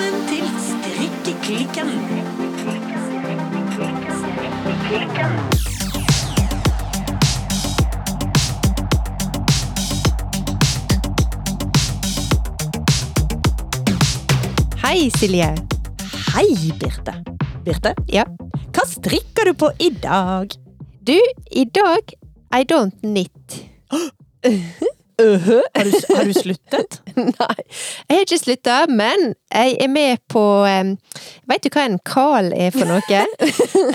Velkommen til Strikkeklikken. Hei, Silje. Hei, Birte. Birte, Ja. hva strikker du på i dag? Du, i dag I don't knit. Har du, har du sluttet? Nei, jeg har ikke slutta, men jeg er med på um, Veit du hva en kal er for noe?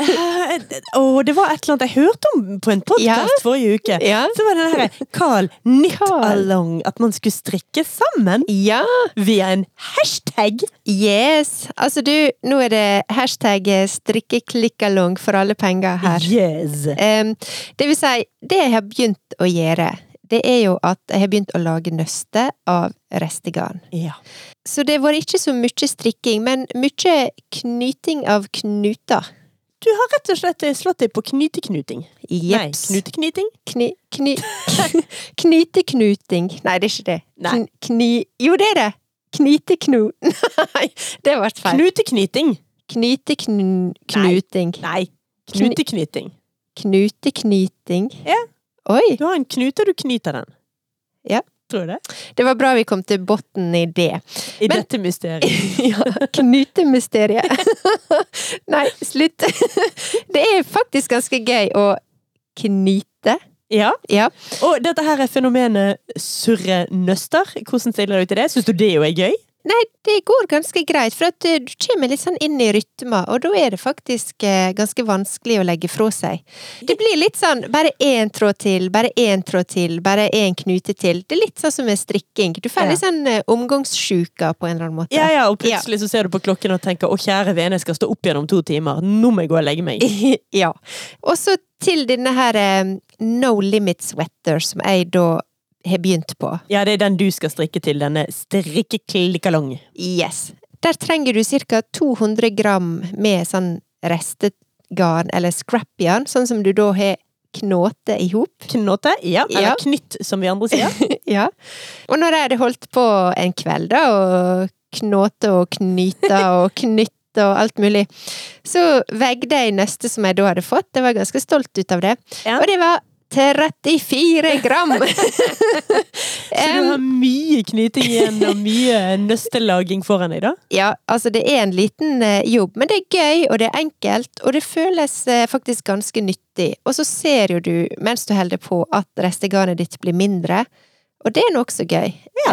Å, det var et eller annet jeg hørte om på en podkast Ja. forrige uke. Ja. Så var det den herre Carl knit Carl. along. At man skulle strikke sammen ja! via en hashtag. Yes! Altså, du, nå er det hashtag strikkeklikkalong for alle penger her. Yes. Um, det vil si, det jeg har begynt å gjøre, det er jo at jeg har begynt å lage nøste av restegarn. Ja. Så det var ikke så mye strikking, men mye knyting av knuter. Du har rett og slett slått deg på knyteknuting. Nei, Jeps. knuteknyting? Kni, kny, knyteknuting. Nei, det er ikke det. Nei. Kni, jo, det er det! Kniteknu... Nei, det ble feil. Knuteknyting? Knyteknuting. Nei, knuteknyting. Knuteknyting. Ja. Oi! Du har en knute, og du knyter den. Ja. Tror du det? Det var bra vi kom til bunnen i det. I Men- dette mysteriet. ja, knutemysteriet. Nei, slutt. Det er faktisk ganske gøy å knyte. Ja. Ja. Og dette her er fenomenet surre nøster. Hvordan stiller du til det? Syns du det jo er gøy? Nei, det går ganske greit, for at eh, du kommer litt sånn inn i rytma, og da er det faktisk eh, ganske vanskelig å legge fra seg. Det blir litt sånn bare én tråd til, bare én tråd til, bare én knute til. Det er litt sånn som med strikking. Du får Ja. litt sånn eh, omgangssjuka på en eller annen måte. Ja, ja, og plutselig så ser du på klokken og tenker 'Å, kjære vene, jeg skal stå opp igjen om to timer'. Nå må jeg gå og legge meg. ja. Og så til denne her No Limit Sweater, som jeg da har begynt på. Ja, det er den du skal strikke til, denne strikkeklikkalong. Yes. Der trenger du ca. 200 gram med sånn restegarn, eller scrapjarn, sånn som du da har knåte i hop. Knåte? Ja. Eller Ja. knytt, som vi andre sier. ja. Og når jeg hadde holdt på en kveld, da, og knåte og knyte og knytte og alt mulig, så vegde jeg nøstet som jeg da hadde fått. Jeg var ganske stolt ut av det. Ja. Og det var 34 gram! Så du har mye knyting igjen og mye nøstelaging foran deg, da? Ja, altså det er en liten eh, jobb, men det er gøy, og det er enkelt, og det føles eh, faktisk ganske nyttig. Og så ser jo du, mens du holder på, at restegarnet ditt blir mindre. Og det er nokså gøy. Ja.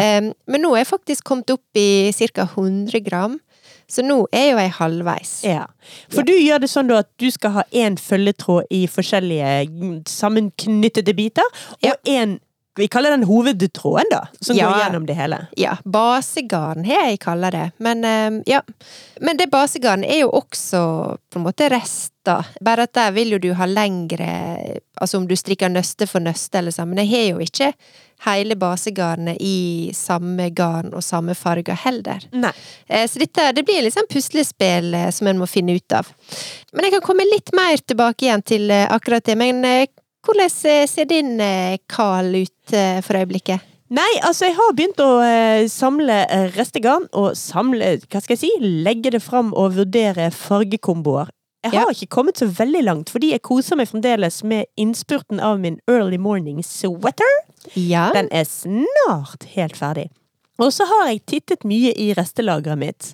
men nå er jeg faktisk kommet opp i ca. 100 gram, så nå er jo jeg halvveis. Ja. For du gjør det sånn at du skal ha én følgetråd i forskjellige mm, sammenknyttede biter, og Ja. Vi kaller den hovedtråden, da, som Ja. går gjennom det hele. Ja, basegarn har jeg kalla det. Men ja. Men det basegarnet er jo også på en måte rester. Bare at der vil jo du ha lengre Altså om du strikker nøste for nøste eller sånn. Men jeg har jo ikke hele basegarnet i samme garn og samme farger heller. Nei. Eh, Så dette det blir sånn puslespill eh, som en må finne ut av. Men jeg kan komme litt mer tilbake igjen til eh, akkurat det. Men hvordan ser din kal Carl ut eh, for øyeblikket? Nei, altså jeg har begynt å eh, samle eh, restegarn, og samle, hva skal jeg si, legge det fram og vurdere fargekomboer. Jeg har ikke kommet så veldig langt, fordi jeg koser meg fremdeles med innspurten av min early morning sweater. Ja. Den er snart helt ferdig. Og så har jeg tittet mye i restelageret mitt,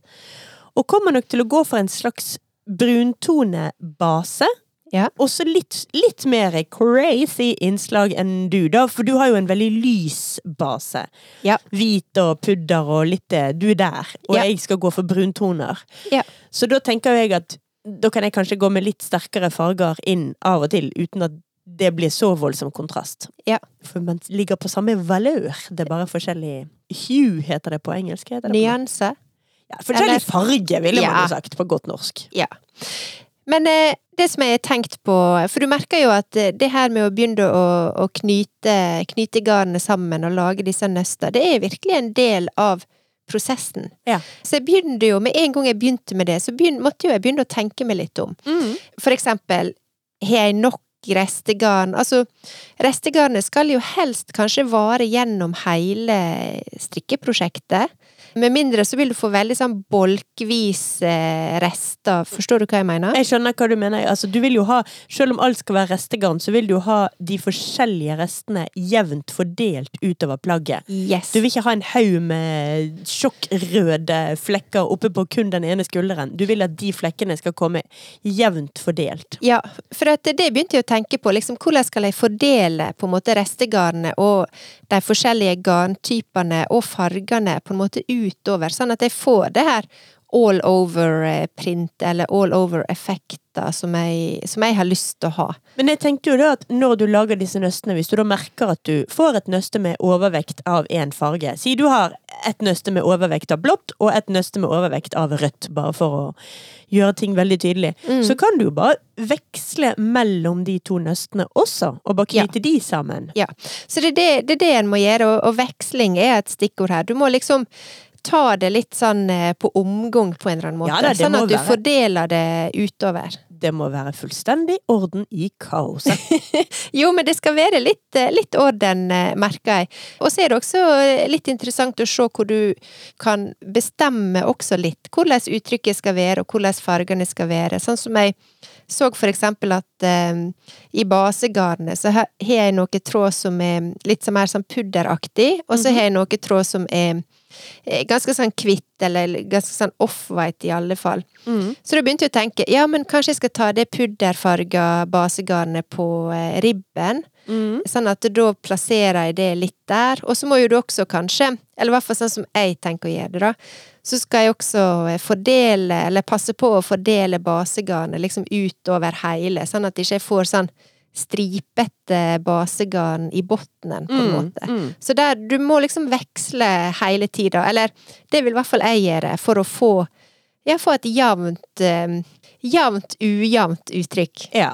og kommer nok til å gå for en slags bruntonebase. Ja. Også litt, litt mer crazy innslag enn du, da, for du har jo en veldig lys base. Ja. Hvit og pudder og litt det. Du er der, og Ja. jeg skal gå for bruntoner. Ja. Så da tenker jeg at da kan jeg kanskje gå med litt sterkere farger inn av og til, uten at det blir så voldsom kontrast. Ja. For man ligger på samme valør. Det er bare forskjellig hue, heter det på engelsk. Nyanse. Ja, forskjellig farge, ville man jo sagt på godt norsk. Ja. Men eh, det som jeg har tenkt på For du merker jo at eh, det her med å begynne å, å knyte, knyte garnene sammen og lage disse nøster, det er virkelig en del av prosessen. Ja. Så jeg begynte jo, med en gang jeg begynte med det, så begynte, måtte jo jeg begynne å tenke meg litt om. For eksempel, har jeg nok restegarn. Altså, restegarnet skal jo helst kanskje vare gjennom hele strikkeprosjektet. Med mindre så vil du få veldig sånn bolkvis eh, rester. Forstår du hva jeg mener? Jeg skjønner hva du mener. Altså, du vil jo ha, selv om alt skal være restegarn, så vil du jo ha de forskjellige restene jevnt fordelt utover plagget. Yes. Du vil ikke ha en haug med sjokkrøde flekker oppe på kun den ene skulderen. Du vil at de flekkene skal komme jevnt fordelt. Ja, for det begynte jeg å tenke på. Liksom, hvordan skal jeg fordele på en måte restegarnet og de forskjellige garntypene og fargene på en måte utover, sånn at jeg får det her all over-print, eller all over-effekter, som, som jeg har lyst til å ha. Men jeg tenkte jo da at når du lager disse nøstene, hvis du da merker at du får et nøste med overvekt av én farge Si du har et nøste med overvekt av blått og et nøste med overvekt av rødt, bare for å gjøre ting veldig tydelig, Mm. så kan du jo bare veksle mellom de to nøstene også, og bare Ja. de sammen. Ja, så det er det, det er det en må gjøre, og, og veksling er et stikkord her. Du må liksom ta det litt sånn eh, på omgang på en eller annen måte, Ja da, sånn at du være. fordeler det utover. Det må være fullstendig orden i kaoset. Jo, men det skal være litt, eh, litt orden, eh, merker jeg. Og så er det også litt interessant å se hvor du kan bestemme også litt hvordan uttrykket skal være, og hvordan fargene skal være. Sånn som jeg så for eksempel at um, i basegarnet så har jeg noe tråd som er litt som mer sånn pudderaktig, og så har jeg noe tråd som er ganske sånn kvitt, eller ganske sånn off-white i alle fall. Mm. Så da begynte jeg å tenke, ja, men kanskje jeg skal ta det pudderfarga basegarnet på eh, ribben. Mm. Sånn at da plasserer jeg det litt der. Og så må jo du også kanskje, eller i hvert fall sånn som jeg tenker å gjøre det, da, så skal jeg også eh, fordele, eller passe på å fordele basegarnet liksom utover hele, sånn at jeg ikke får sånn stripete basegarn i bunnen, på en måte. Mm. Så der, du må liksom veksle hele tida, eller det vil i hvert fall jeg gjøre, for å få, ja, få et jevnt, eh, jevnt ujevnt uttrykk. Ja.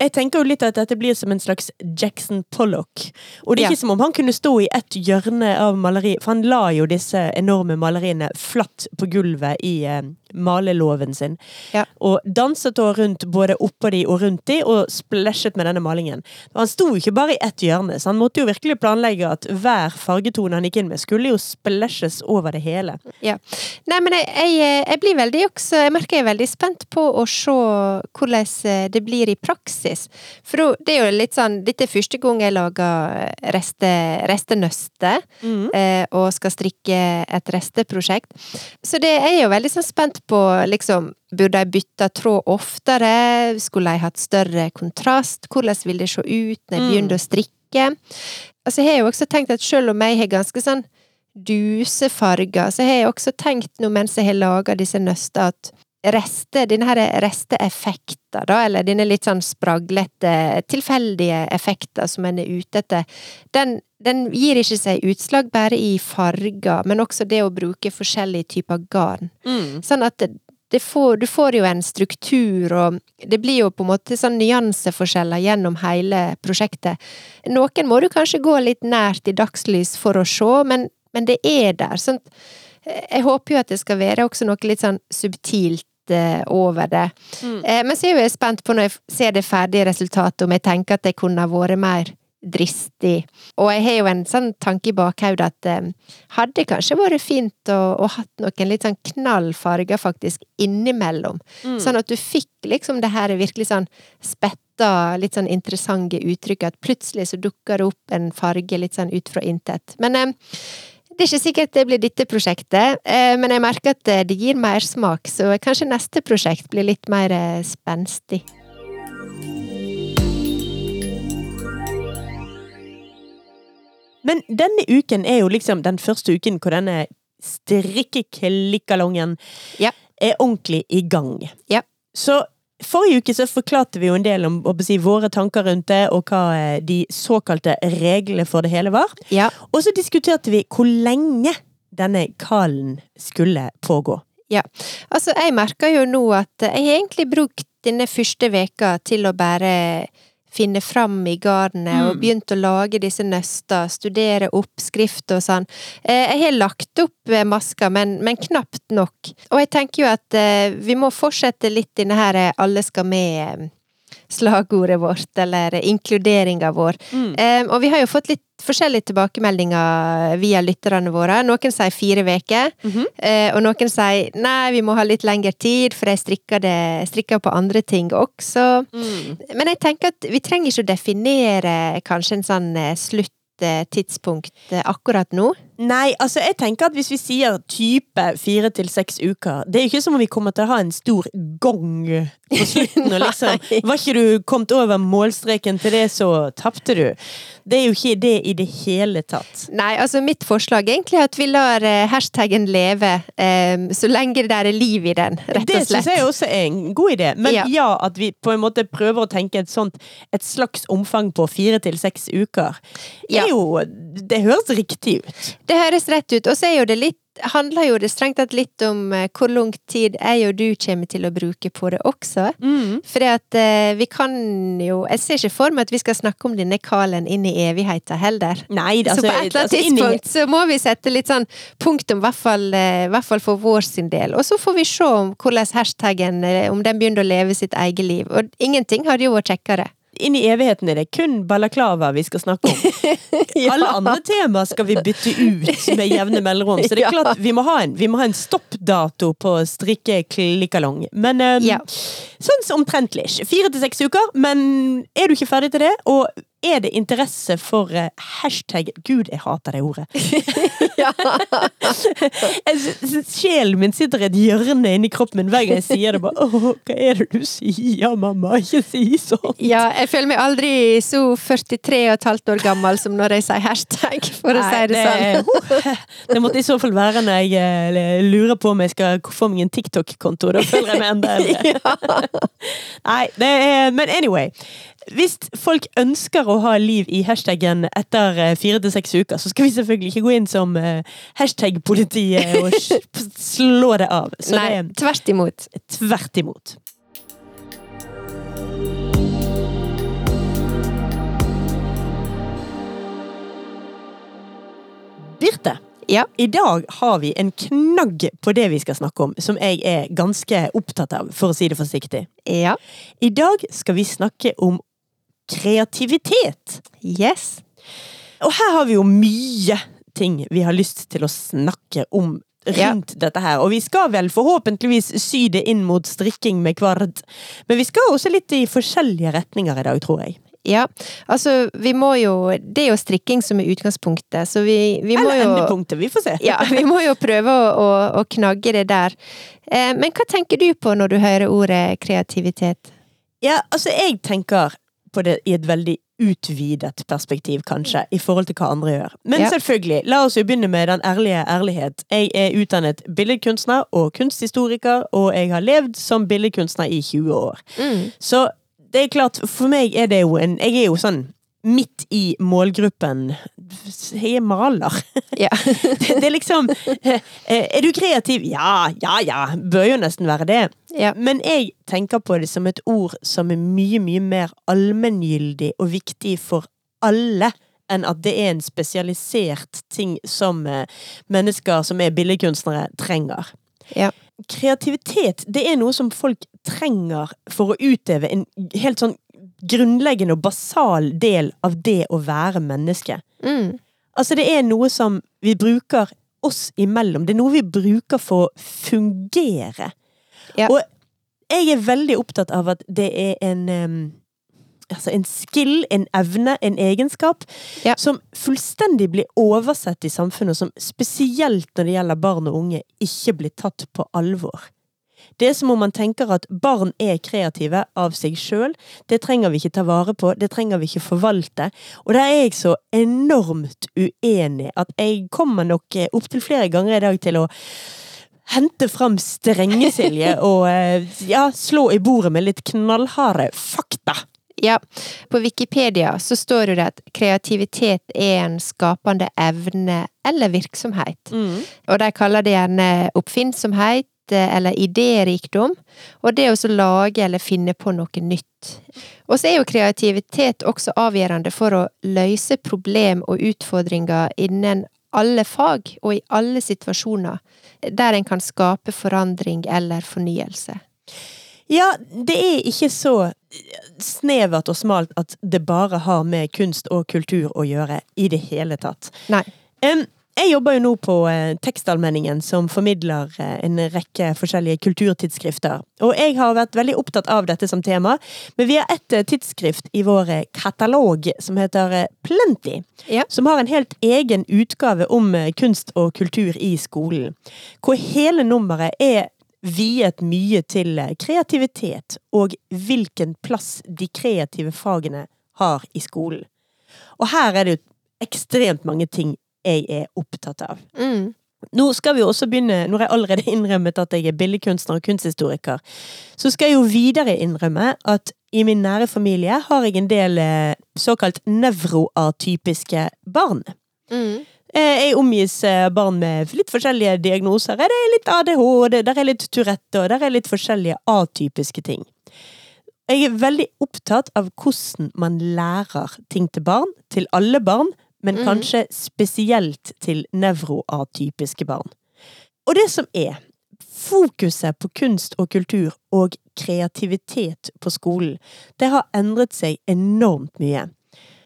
Jeg tenker jo litt at dette blir som en slags Jackson Pollock. Og det er Ja. ikke som om han kunne stå i ett hjørne av maleriet, for han la jo disse enorme maleriene flatt på gulvet i eh, malelåven sin. Ja. Og danset da rundt både oppå de og rundt de, og splæsjet med denne malingen. Og han sto jo ikke bare i ett hjørne, så han måtte jo virkelig planlegge at hver fargetone han gikk inn med, skulle jo splæsjes over det hele. Ja. Nei, men jeg, jeg, jeg blir veldig også Jeg merker jeg er veldig spent på å se hvordan eh, det blir i praksis. For det er jo litt sånn Dette er første gang jeg lager reste, restenøste, mm. og skal strikke et resteprosjekt. Så det er jo veldig sånn spent på, liksom Burde jeg bytte tråd oftere? Skulle jeg hatt større kontrast? Hvordan vil det se ut når jeg Mm. begynner å strikke? Altså, jeg har jo også tenkt at selv om jeg har ganske sånn dusefarger, så har jeg også tenkt nå mens jeg har laga disse nøstene, at reste, denne her resteeffekter, da, eller denne litt sånn spraglete, tilfeldige effekter som en er ute etter, den, den gir ikke seg utslag bare i farger, men også det å bruke forskjellige typer garn. Sånn at får, du får jo en struktur, og det blir jo på en måte sånn nyanseforskjeller gjennom hele prosjektet. Noen må du kanskje gå litt nært i dagslys for å se, men, men det er der. Sånn, eh, jeg håper jo at det skal være også noe litt sånn subtilt over det. Mm. Eh, men så er jeg spent på når jeg ser det ferdige resultatet, om jeg tenker at jeg kunne ha vært mer dristig. Og jeg har jo en sånn tanke i bakhodet at eh, hadde kanskje vært fint å, å hatt noen litt sånn knall farger faktisk innimellom. Mm. Sånn at du fikk liksom det her virkelig sånn spetta, litt sånn interessante uttrykket, at plutselig så dukker det opp en farge litt sånn ut fra intet. Men eh, det er ikke sikkert det blir dette prosjektet, eh, men jeg merker at eh, det gir mer smak, så kanskje neste prosjekt blir litt mer eh, spenstig. Men denne uken er jo liksom den første uken hvor denne strikkeklikkalongen Ja. er ordentlig i gang. Ja. Så forrige uke så forklarte vi jo en del om si, våre tanker rundt det, og hva eh, de såkalte reglene for det hele var. Ja. Og så diskuterte vi hvor lenge denne kalen skulle pågå. Ja, Altså, jeg merker jo nå at jeg har egentlig brukt denne første veka til å bare finne fram i garnet og Mm. begynt å lage disse nøster, studere oppskrift og sånn. Eh, Jeg har lagt opp eh, masker, men, men knapt nok. Og jeg tenker jo at eh, vi må fortsette litt i denne her alle skal med slagordet vårt, eller inkluderinga vår. Mm. Um, og vi har jo fått litt forskjellige tilbakemeldinger via lytterne våre. Noen sier fire uker, Mhm. eh, og noen sier nei, vi må ha litt lengre tid, for jeg strikker, det, strikker på andre ting også. Mm. Men jeg tenker at vi trenger ikke å definere kanskje en sånn eh, slutt-tidspunkt eh, akkurat nå. Nei, altså jeg tenker at hvis vi sier type fire til seks uker Det er jo ikke som om vi kommer til å ha en stor gong på slutten. og liksom, Var ikke du kommet over målstreken til det, så tapte du. Det er jo ikke det i det hele tatt. Nei, altså mitt forslag er egentlig at vi lar eh, hashtaggen leve um, så lenge det er liv i den, rett og slett. Det syns jeg også er en god idé. Men ja. Ja. at vi på en måte prøver å tenke et sånt Et slags omfang på fire til seks uker. Ja. Er jo Det høres riktig ut. Det høres rett ut. Og så er jo det litt handler jo det strengt tatt litt om eh, hvor lang tid jeg og du kommer til å bruke på det også. Mm. For at eh, vi kan jo Jeg ser ikke for meg at vi skal snakke om denne Kalen inn i evigheten heller. Nei, altså, så på et eller annet altså, tidspunkt tidspunkt så må vi sette litt sånn punktum, i hvert fall, eh, hvert fall for vår sin del. Og så får vi se om hvordan hashtaggen eh, om den begynner å leve sitt eget liv. Og ingenting hadde jo vært kjekkere. Inn i evigheten er det kun balaklava vi skal snakke om. Alle andre temaer skal vi bytte ut med jevne mellomrom. Så det er Ja. klart, vi må ha en, vi må ha en stoppdato på strikkeklikkalong. Men um, Ja. sånn omtrentlig. Fire til seks uker. Men er du ikke ferdig til det, og er det interesse for eh, hashtag Gud, jeg hater det ordet. Ja. Sjelen min sitter i et hjørne inni kroppen min hver gang jeg sier det. Bare, Åh, hva er det du sier, mamma? Ikke si sånn. ja, jeg føler meg aldri så 43 og et halvt år gammel som når jeg sier hashtag, for å si det sånn. sånn. Det måtte i så fall være når jeg eh, lurer på om jeg skal få meg en TikTok-konto. Da føler jeg meg enda eldre. Nei, det er Men anyway. Hvis folk ønsker å ha liv i hashtaggen etter eh, fire til seks uker, så skal vi selvfølgelig ikke gå inn som eh, hashtag-politiet og slå det av. Så Nei, det tvert imot. er tvert imot. Birte. Ja. I dag har vi en knagg på det vi skal snakke om, som jeg er ganske opptatt av, for å si det forsiktig. Ja. I dag skal vi snakke om kreativitet. Yes. Og her har vi jo mye ting vi har lyst til å snakke om rundt dette her. Og vi skal vel forhåpentligvis sy det inn mot strikking med kvard. Men vi skal også litt i forskjellige retninger i dag, tror jeg. Ja, altså vi må jo Det er jo strikking som er utgangspunktet, så vi, vi må Eller jo endepunktet, vi får se. Ja, vi må jo prøve å, å, å knagge det der. Eh, men hva tenker du på når du hører ordet kreativitet? Ja, altså jeg tenker det i et veldig utvidet perspektiv, kanskje, i forhold til hva andre gjør. Men Ja. selvfølgelig, la oss jo begynne med den ærlige ærlighet. Jeg er utdannet billedkunstner og kunsthistoriker, og jeg har levd som billedkunstner i 20 år. Så det er klart, for meg er det jo en Jeg er jo sånn midt i målgruppen. Jeg er maler. Ja. Det, det er liksom eh, Er du kreativ? Ja, ja, ja. Bør jo nesten være det. Ja. Men jeg tenker på det som et ord som er mye, mye mer allmenngyldig og viktig for alle. Enn at det er en spesialisert ting som eh, mennesker som er billedkunstnere, trenger. Ja. Kreativitet, det er noe som folk trenger for å utøve en helt sånn grunnleggende og basal del av det å være menneske. Mm. Altså, det er noe som vi bruker oss imellom. Det er noe vi bruker for å fungere. Ja. Og jeg er veldig opptatt av at det er en um, Altså en skill, en evne, en egenskap Ja. som fullstendig blir oversett i samfunnet, og som spesielt når det gjelder barn og unge, ikke blir tatt på alvor. Det er som om man tenker at barn er kreative av seg sjøl. Det trenger vi ikke ta vare på, det trenger vi ikke forvalte. Og der er jeg så enormt uenig at jeg kommer nok eh, opptil flere ganger i dag til å hente fram strengesilje og eh, ja, slå i bordet med litt knallharde fakta. Ja, på Wikipedia så står det at kreativitet er en skapende evne eller virksomhet. Og de kaller det gjerne oppfinnsomhet eller idérikdom, og det å lage eller finne på noe nytt. Og så er jo kreativitet også avgjørende for å løse problem og utfordringer innen alle fag og i alle situasjoner, der en kan skape forandring eller fornyelse. Ja, det er ikke så snevert og smalt at det bare har med kunst og kultur å gjøre i det hele tatt. Nei. Em, jeg jobber jo nå på eh, Tekstallmenningen, som formidler eh, en rekke forskjellige kulturtidsskrifter. Og jeg har vært veldig opptatt av dette som tema, men vi har et eh, tidsskrift i vår katalog som heter Plenty. Ja. Som har en helt egen utgave om kunst og kultur i skolen. Hvor hele nummeret er viet mye til kreativitet og hvilken plass de kreative fagene har i skolen. Og her er det jo ekstremt mange ting jeg er opptatt av. Mm. Nå skal vi også begynne, når jeg allerede innrømmet at jeg er billedkunstner og kunsthistoriker, så skal jeg jo videre innrømme at i min nære familie har jeg en del eh, såkalt nevroatypiske barn. Mm. Eh, Jeg omgis eh, barn med litt forskjellige diagnoser. Det er litt ADHD, der er litt Tourette, og der er litt forskjellige atypiske ting. Jeg er veldig opptatt av hvordan man lærer ting til barn, til alle barn, men mm. kanskje spesielt til nevroatypiske barn. Og det som er fokuset på kunst og kultur og kreativitet på skolen, det har endret seg enormt mye.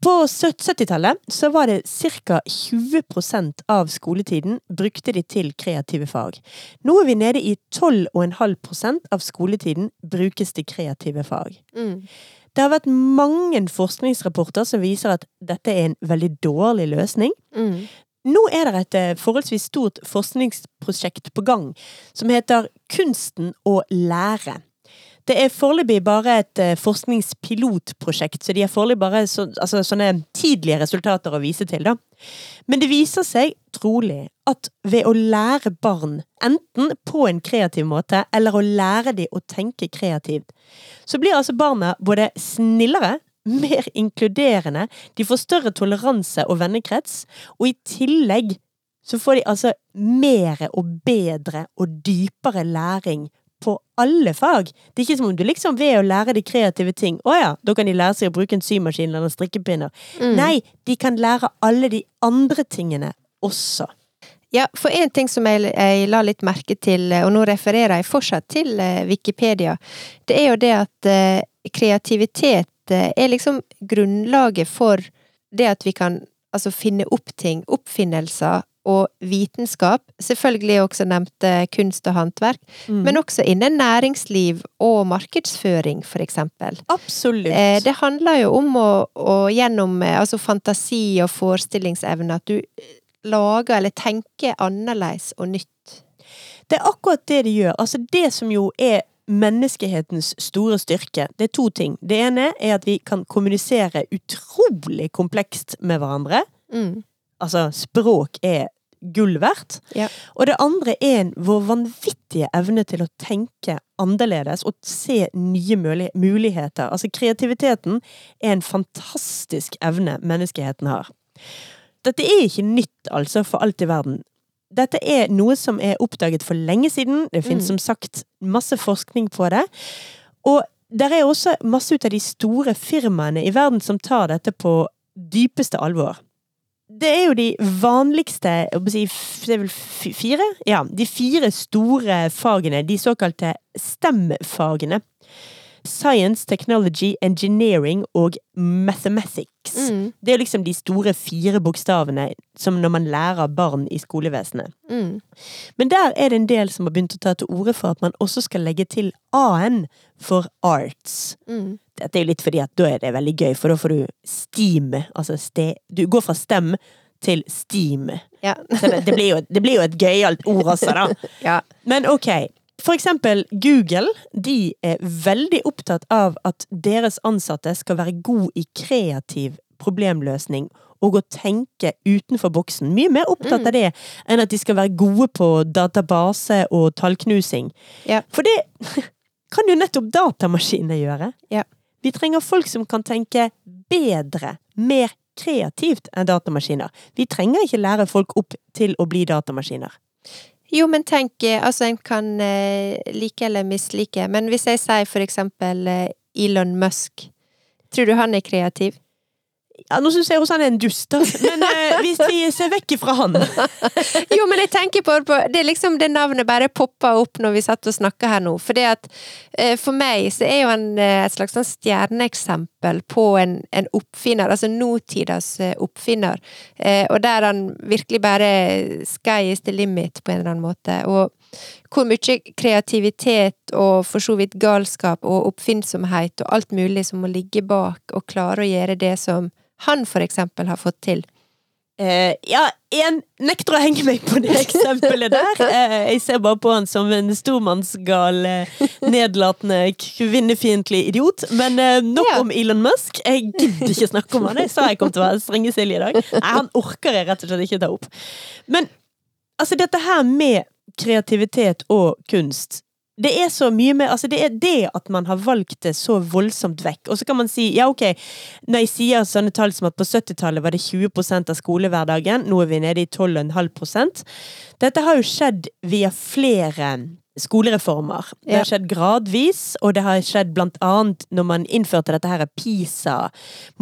På 70-tallet så var det ca. 20% av skoletiden brukte de til kreative fag. Nå er vi nede i 12,5% av skoletiden brukes til kreative fag. Mm. Det har vært mange forskningsrapporter som viser at dette er en veldig dårlig løsning. Mm. Nå er det et eh, forholdsvis stort forskningsprosjekt på gang som heter Kunsten å lære. Det er foreløpig bare et eh, forskningspilotprosjekt, så de har foreløpig bare så, altså, sånne tidlige resultater å vise til, da. Men det viser seg trolig at ved å lære barn, enten på en kreativ måte, eller å lære dem å tenke kreativt, så blir altså barna både snillere, mer inkluderende, de får større toleranse og vennekrets, og i tillegg så får de altså mer og bedre og dypere læring på alle fag. Det er ikke som om du liksom ved å lære de kreative ting, å ja, da kan de lære seg å bruke en symaskin eller strikkepinner. Mm. Nei, de kan lære alle de andre tingene også. Ja, for en ting som jeg, jeg la litt merke til, og nå refererer jeg fortsatt til eh, Wikipedia, det er jo det at eh, kreativitet eh, er liksom grunnlaget for det at vi kan altså finne opp ting, oppfinnelser og vitenskap. Selvfølgelig også nevnte kunst og håndverk, Mm. men også innen næringsliv og markedsføring, for eksempel. Absolutt. Eh, det handler jo om å, å gjennom eh, altså fantasi og forestillingsevne at du eh, lager eller tenker annerledes og nytt. Det er akkurat det de gjør. Altså det som jo er menneskehetens store styrke, det er to ting. Det ene er at vi kan kommunisere utrolig komplekst med hverandre. Mm. Altså, språk er gull verdt. Ja. Og det andre er vår vanvittige evne til å tenke annerledes og se nye muligheter. Altså, kreativiteten er en fantastisk evne menneskeheten har. Dette er ikke nytt, altså, for alt i verden. Dette er noe som er oppdaget for lenge siden. Det finnes Mm. som sagt masse forskning på det. Og der er også masse ut av de store firmaene i verden som tar dette på dypeste alvor. Det er jo de vanligste si, det er vel fire? Ja, de fire store fagene, de såkalte STEM-fagene. Science, Technology, Engineering og Mathematics. Mm. Det er liksom de store fire bokstavene som når man lærer barn i skolevesenet. Mm. Men der er det en del som har begynt å ta til orde for at man også skal legge til A-en for arts. Mm. Dette er jo litt fordi at da er det veldig gøy, for da får du steam, altså ste, Du går fra stem til steam. Ja. Så det, det, blir jo, det blir jo et gøyalt ord også, da. ja. Men ok. For eksempel Google, de er veldig opptatt av at deres ansatte skal være god i kreativ problemløsning og å tenke utenfor boksen. Mye mer opptatt Mm. av det enn at de skal være gode på database og tallknusing. Ja. For det kan jo nettopp datamaskinene gjøre. Ja. Vi trenger folk som kan tenke bedre, mer kreativt enn datamaskiner. Vi trenger ikke lære folk opp til å bli datamaskiner. Jo, men tenk, eh, altså en kan eh, like eller mislike, men hvis jeg sier for eksempel eh, Elon Musk, tror du han er kreativ? Ja, Nå syns jeg også han er en dust, da. Men eh, hvis vi ser vekk ifra han Jo, men jeg tenker på, på Det er liksom det navnet bare poppa opp når vi satt og snakka her nå. For det at eh, For meg så er jo han eh, et slags sånn stjerneeksempel på en, en oppfinner, altså nåtidas eh, oppfinner. Eh, og der han virkelig bare Sky is the limit, på en eller annen måte. Og hvor mye kreativitet og for så vidt galskap og oppfinnsomhet og alt mulig som må ligge bak og klare å gjøre det som han for eksempel har fått til. Eh, ja, én nekter å henge meg på det eksempelet der. Eh, jeg ser bare på han som en stormannsgal, eh, nedlatende, kvinnefiendtlig idiot. Men eh, nok Ja. om Elon Musk. Jeg gidder ikke snakke om han. Jeg sa jeg kom til å være strenge-Silje i dag. Nei, han orker jeg rett og slett ikke ta opp. Men altså, dette her med kreativitet og kunst det er så mye mer Altså, det er det at man har valgt det så voldsomt vekk. Og så kan man si, ja, ok, når jeg sier sånne tall som at på 70-tallet var det 20% av skolehverdagen, nå er vi nede i 12,5% Dette har jo skjedd via flere skolereformer. Det har skjedd gradvis, og det har skjedd blant annet når man innførte dette her PISA,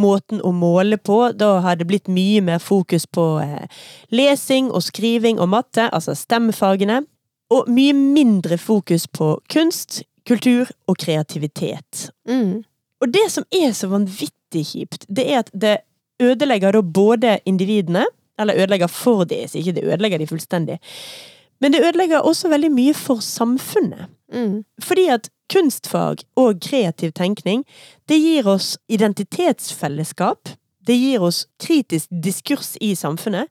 måten å måle på. Da har det blitt mye mer fokus på eh, lesing og skriving og matte, altså stemmefagene. Og mye mindre fokus på kunst, kultur og kreativitet. Mm. Og det som er så vanvittig kjipt, det er at det ødelegger da både individene, eller ødelegger for de, så ikke det ødelegger de fullstendig, men det ødelegger også veldig mye for samfunnet. Mm. Fordi at kunstfag og kreativ tenkning, det gir oss identitetsfellesskap. Det gir oss kritisk diskurs i samfunnet.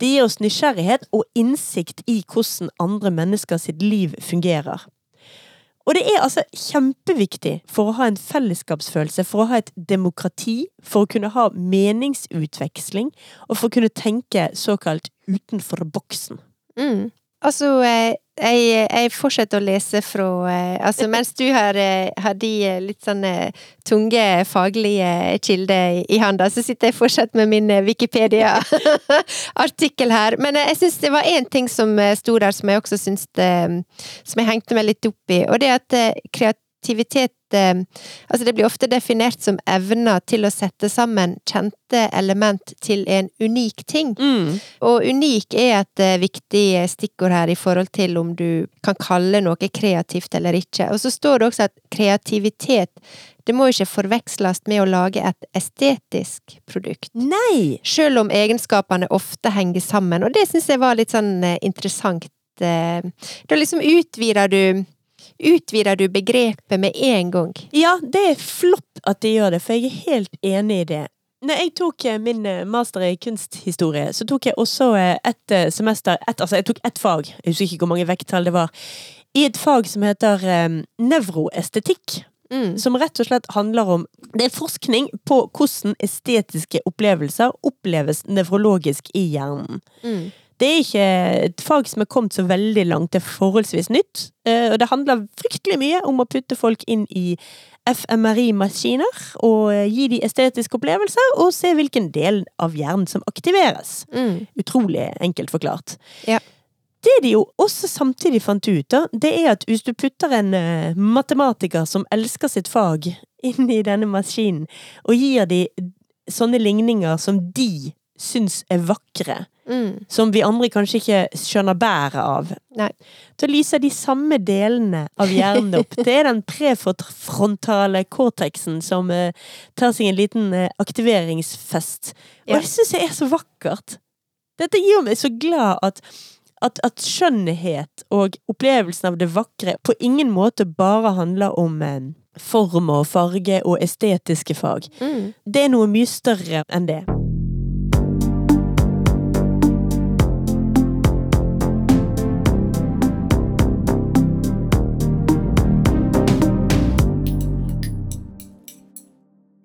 Det gir oss nysgjerrighet og innsikt i hvordan andre mennesker sitt liv fungerer. Og det er altså kjempeviktig for å ha en fellesskapsfølelse, for å ha et demokrati, for å kunne ha meningsutveksling, og for å kunne tenke såkalt utenfor boksen. Mm. Altså, eh, jeg, jeg fortsetter å lese fra eh, Altså, mens du har, eh, har de eh, litt sånne tunge faglige kilder i, handa, så sitter jeg fortsatt med min Wikipedia-artikkel her. Men jeg syns det var én ting som sto der som jeg også syns Som jeg hengte meg litt opp i, og det at eh, kreativitet eh, Altså, det blir ofte definert som evner til å sette sammen kjente element til en unik ting. Og unik er et eh, viktig stikkord her i forhold til om du kan kalle noe kreativt eller ikke. Og så står det også at kreativitet det må ikke forveksles med å lage et estetisk produkt. Nei! Selv om egenskapene ofte henger sammen, og det syns jeg var litt sånn eh, interessant. Da liksom utvider du Utvider du begrepet med en gang. Ja, det er flott at de gjør det, for jeg er helt enig i det. Når jeg tok eh, min eh, master i kunsthistorie, så tok jeg også eh, et semester et, Altså, jeg tok ett fag, jeg husker ikke hvor mange vekttall det var, i et fag som heter um, nevroestetikk. Mm. Som rett og slett handler om Det er forskning på hvordan estetiske opplevelser oppleves nevrologisk i hjernen. Mm. Det er ikke et fag som er kommet så veldig langt, det er forholdsvis nytt. eh, Og det handler fryktelig mye om å putte folk inn i FMRI-maskiner og eh, gi de estetiske opplevelser, og se hvilken del av hjernen som aktiveres. Mm. Utrolig enkelt forklart. Ja. Det de jo også samtidig fant ut, da, det er at hvis du putter en eh, matematiker som elsker sitt fag, inn i denne maskinen, og gir de sånne ligninger som de syns er vakre, Mm. som vi andre kanskje ikke skjønner bæret av. Nei. Da lyser de samme delene av hjernen opp. Det er den prefrontale cortexen som uh, tar seg en liten uh, aktiveringsfest. Og Ja. det syns det er så vakkert. Dette gjør meg så glad at at, at skjønnhet og opplevelsen av det vakre på ingen måte bare handler om uh, form og farge og estetiske fag. Mm. Det er noe mye større enn det.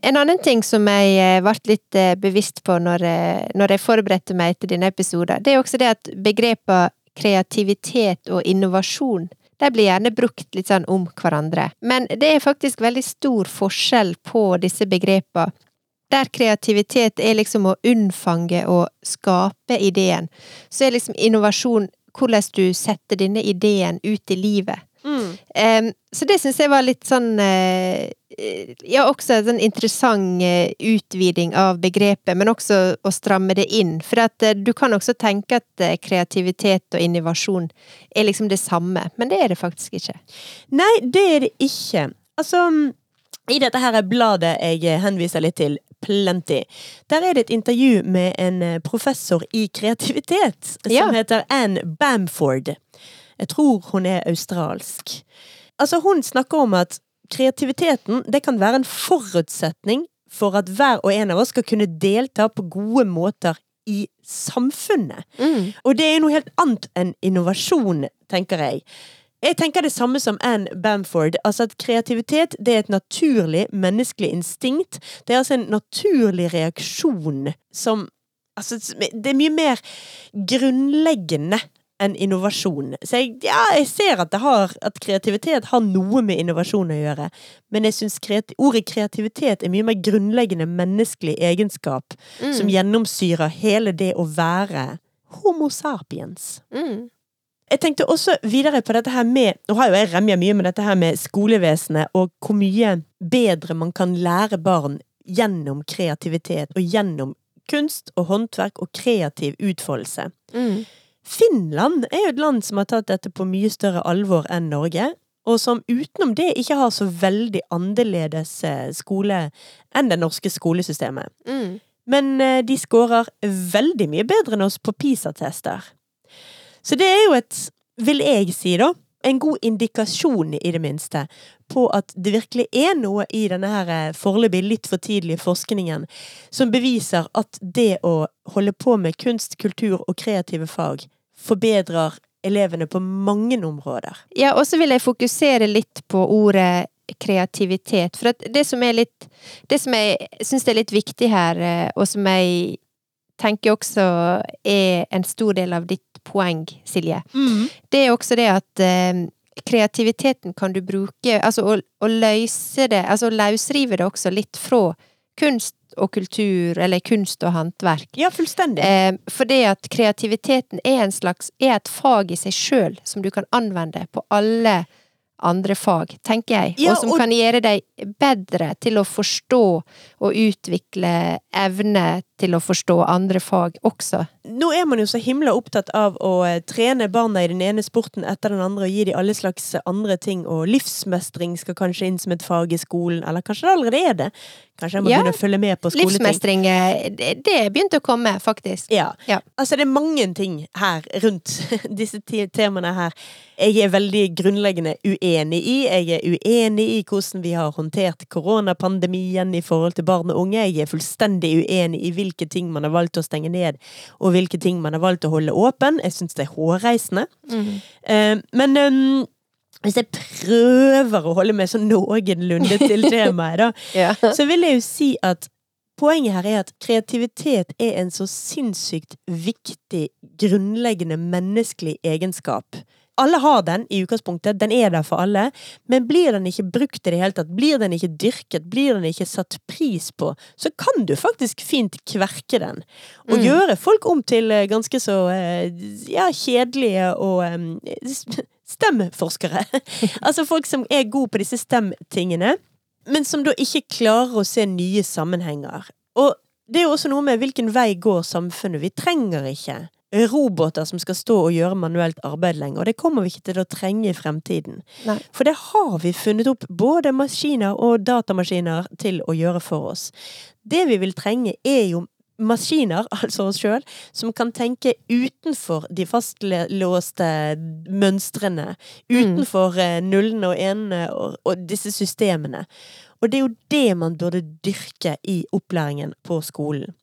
En annen ting som jeg eh, ble litt eh, bevisst på eh, når jeg forberedte meg til denne episoden, det er også det at begrepene kreativitet og innovasjon de blir gjerne brukt litt sånn om hverandre. Men det er faktisk veldig stor forskjell på disse begrepene. Der kreativitet er liksom å unnfange og skape ideen, så er liksom innovasjon hvordan du setter denne ideen ut i livet. Em, så det syns jeg var litt sånn eh, Ja, også en sånn interessant eh, utviding av begrepet, men også å stramme det inn. For at eh, du kan også tenke at kreativitet og innovasjon er liksom det samme, men det er det faktisk ikke. Nei, det er det ikke. Altså, i dette her bladet jeg henviser litt til, Plenty, der er det et intervju med en professor i kreativitet som Ja. heter Anne Bamford. Jeg tror hun er australsk. Altså, hun snakker om at kreativiteten, det kan være en forutsetning for at hver og en av oss skal kunne delta på gode måter i samfunnet. Og det er noe helt annet enn innovasjon, tenker jeg. Jeg tenker det samme som Anne Bamford. Altså at kreativitet det er et naturlig menneskelig instinkt. Det er altså en naturlig reaksjon som Altså, det er mye mer grunnleggende enn innovasjon. Så jeg, ja, jeg ser at, det har, at kreativitet har noe med innovasjon å gjøre, men jeg syns kreati ordet kreativitet er mye mer grunnleggende menneskelig egenskap som gjennomsyrer hele det å være homo sapiens. Mm. Jeg tenkte også videre på dette her med Nå har jo jeg remja mye med dette her med skolevesenet, og hvor mye bedre man kan lære barn gjennom kreativitet, og gjennom kunst og håndverk og kreativ utfoldelse. Mm. Finland er jo et land som har tatt dette på mye større alvor enn Norge, og som utenom det ikke har så veldig annerledes eh, skole enn det norske skolesystemet. Mm. Men eh, de scorer veldig mye bedre enn oss på PISA-tester. Så det er jo et, vil jeg si da, en god indikasjon i det minste på at det virkelig er noe i denne her eh, foreløpig litt for tidlige forskningen som beviser at det å holde på med kunst, kultur og kreative fag forbedrer elevene på mange områder. Ja, og så vil jeg fokusere litt på ordet kreativitet. For det som er litt Det som jeg syns er litt viktig her, eh, og som jeg tenker jeg også er en stor del av ditt poeng, Silje, det er også det at eh, kreativiteten kan du bruke Altså å, å løse det Altså å løsrive det også litt fra kunst og kultur, eller kunst og håndverk. Ja, fullstendig. Eh, for det at kreativiteten er en slags Er et fag i seg sjøl som du kan anvende på alle andre fag, tenker jeg. Ja, og som og- kan gjøre deg bedre til å forstå og utvikle evne til å forstå andre fag også. Nå er man jo så himla opptatt av å eh, trene barna i den ene sporten etter den andre og gi dem alle slags andre ting, og livsmestring skal kanskje inn som et fag i skolen, eller kanskje det allerede er det. Kanskje jeg må Ja, begynne å følge med på skoleting. Livsmestring, eh, det begynte å komme, faktisk. Ja. Ja. Altså, det er mange ting her rundt disse temaene her jeg er veldig grunnleggende uenig i. Jeg er uenig i hvordan vi har håndtert koronapandemien i forhold til barn og unge. Jeg er fullstendig uenig i hvilke ting man har valgt å stenge ned, og hvilke ting man har valgt å holde åpen. Jeg syns det er hårreisende. Eh, men um, hvis jeg prøver å holde meg sånn noenlunde til temaet, da, Ja. så vil jeg jo si at poenget her er at kreativitet er en så sinnssykt viktig, grunnleggende menneskelig egenskap. Alle har den i utgangspunktet, den er der for alle, men blir den ikke brukt i det hele tatt, blir den ikke dyrket, blir den ikke satt pris på, så kan du faktisk fint kverke den. Og Mm. gjøre folk om til eh, ganske så eh, ja, kjedelige og um, STEM-forskere. altså folk som er gode på disse stem-tingene, men som da ikke klarer å se nye sammenhenger. Og det er jo også noe med hvilken vei går samfunnet. Vi trenger ikke roboter som skal stå og gjøre manuelt arbeid lenger, og det kommer vi ikke til å trenge i fremtiden. Nei. For det har vi funnet opp både maskiner og datamaskiner til å gjøre for oss. Det vi vil trenge er jo maskiner, altså oss sjøl, som kan tenke utenfor de fastlåste mønstrene. Utenfor mm. nullene og enene og, og disse systemene. Og det er jo det man burde dyrke i opplæringen på skolen.